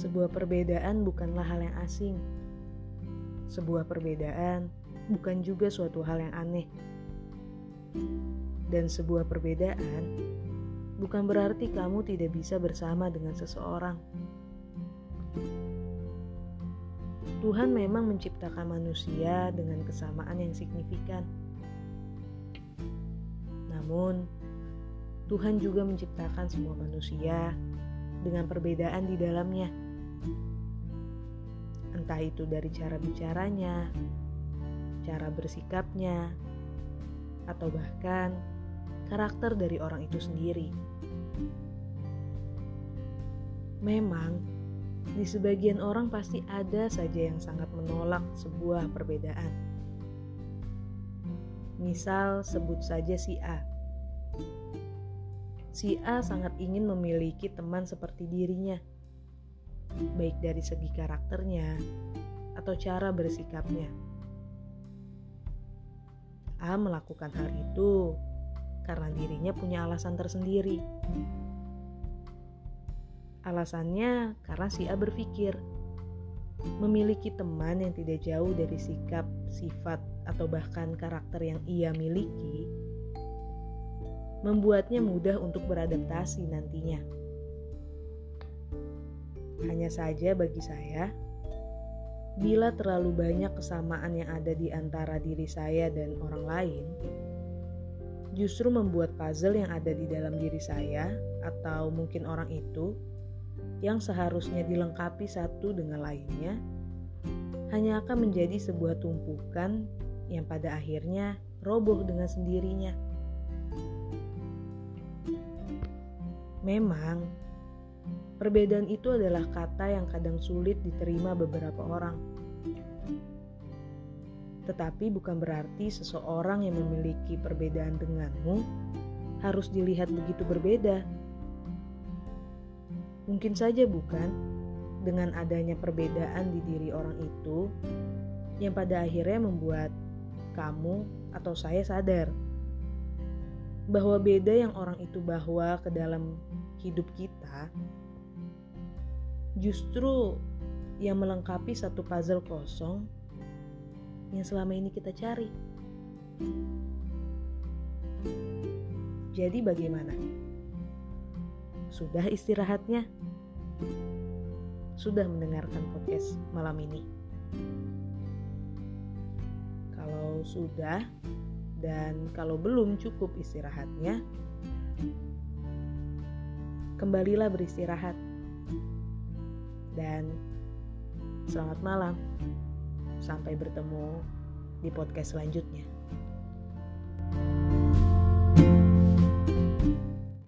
Sebuah perbedaan bukanlah hal yang asing. Sebuah perbedaan bukan juga suatu hal yang aneh. Dan sebuah perbedaan bukan berarti kamu tidak bisa bersama dengan seseorang. Tuhan memang menciptakan manusia dengan kesamaan yang signifikan. Namun, Tuhan juga menciptakan semua manusia dengan perbedaan di dalamnya. Entah itu dari cara bicaranya, cara bersikapnya, atau bahkan karakter dari orang itu sendiri. Memang, di sebagian orang pasti ada saja yang sangat menolak sebuah perbedaan. Misal, sebut saja si A. Si A sangat ingin memiliki teman seperti dirinya, baik dari segi karakternya atau cara bersikapnya. A melakukan hal itu karena dirinya punya alasan tersendiri Alasannya karena si A berpikir memiliki teman yang tidak jauh dari sikap, sifat, atau bahkan karakter yang ia miliki membuatnya mudah untuk beradaptasi nantinya. Hanya saja bagi saya, bila terlalu banyak kesamaan yang ada di antara diri saya dan orang lain, justru membuat puzzle yang ada di dalam diri saya atau mungkin orang itu yang seharusnya dilengkapi satu dengan lainnya hanya akan menjadi sebuah tumpukan yang pada akhirnya roboh dengan sendirinya. Memang, perbedaan itu adalah kata yang kadang sulit diterima beberapa orang. Tetapi bukan berarti seseorang yang memiliki perbedaan denganmu harus dilihat begitu berbeda. Mungkin saja bukan dengan adanya perbedaan di diri orang itu yang pada akhirnya membuat kamu atau saya sadar bahwa beda yang orang itu bawa ke dalam hidup kita justru yang melengkapi satu puzzle kosong yang selama ini kita cari. Jadi bagaimana? Sudah istirahatnya? Sudah mendengarkan podcast malam ini? Kalau sudah dan kalau belum cukup istirahatnya, kembalilah beristirahat. Dan selamat malam. Sampai bertemu di podcast selanjutnya.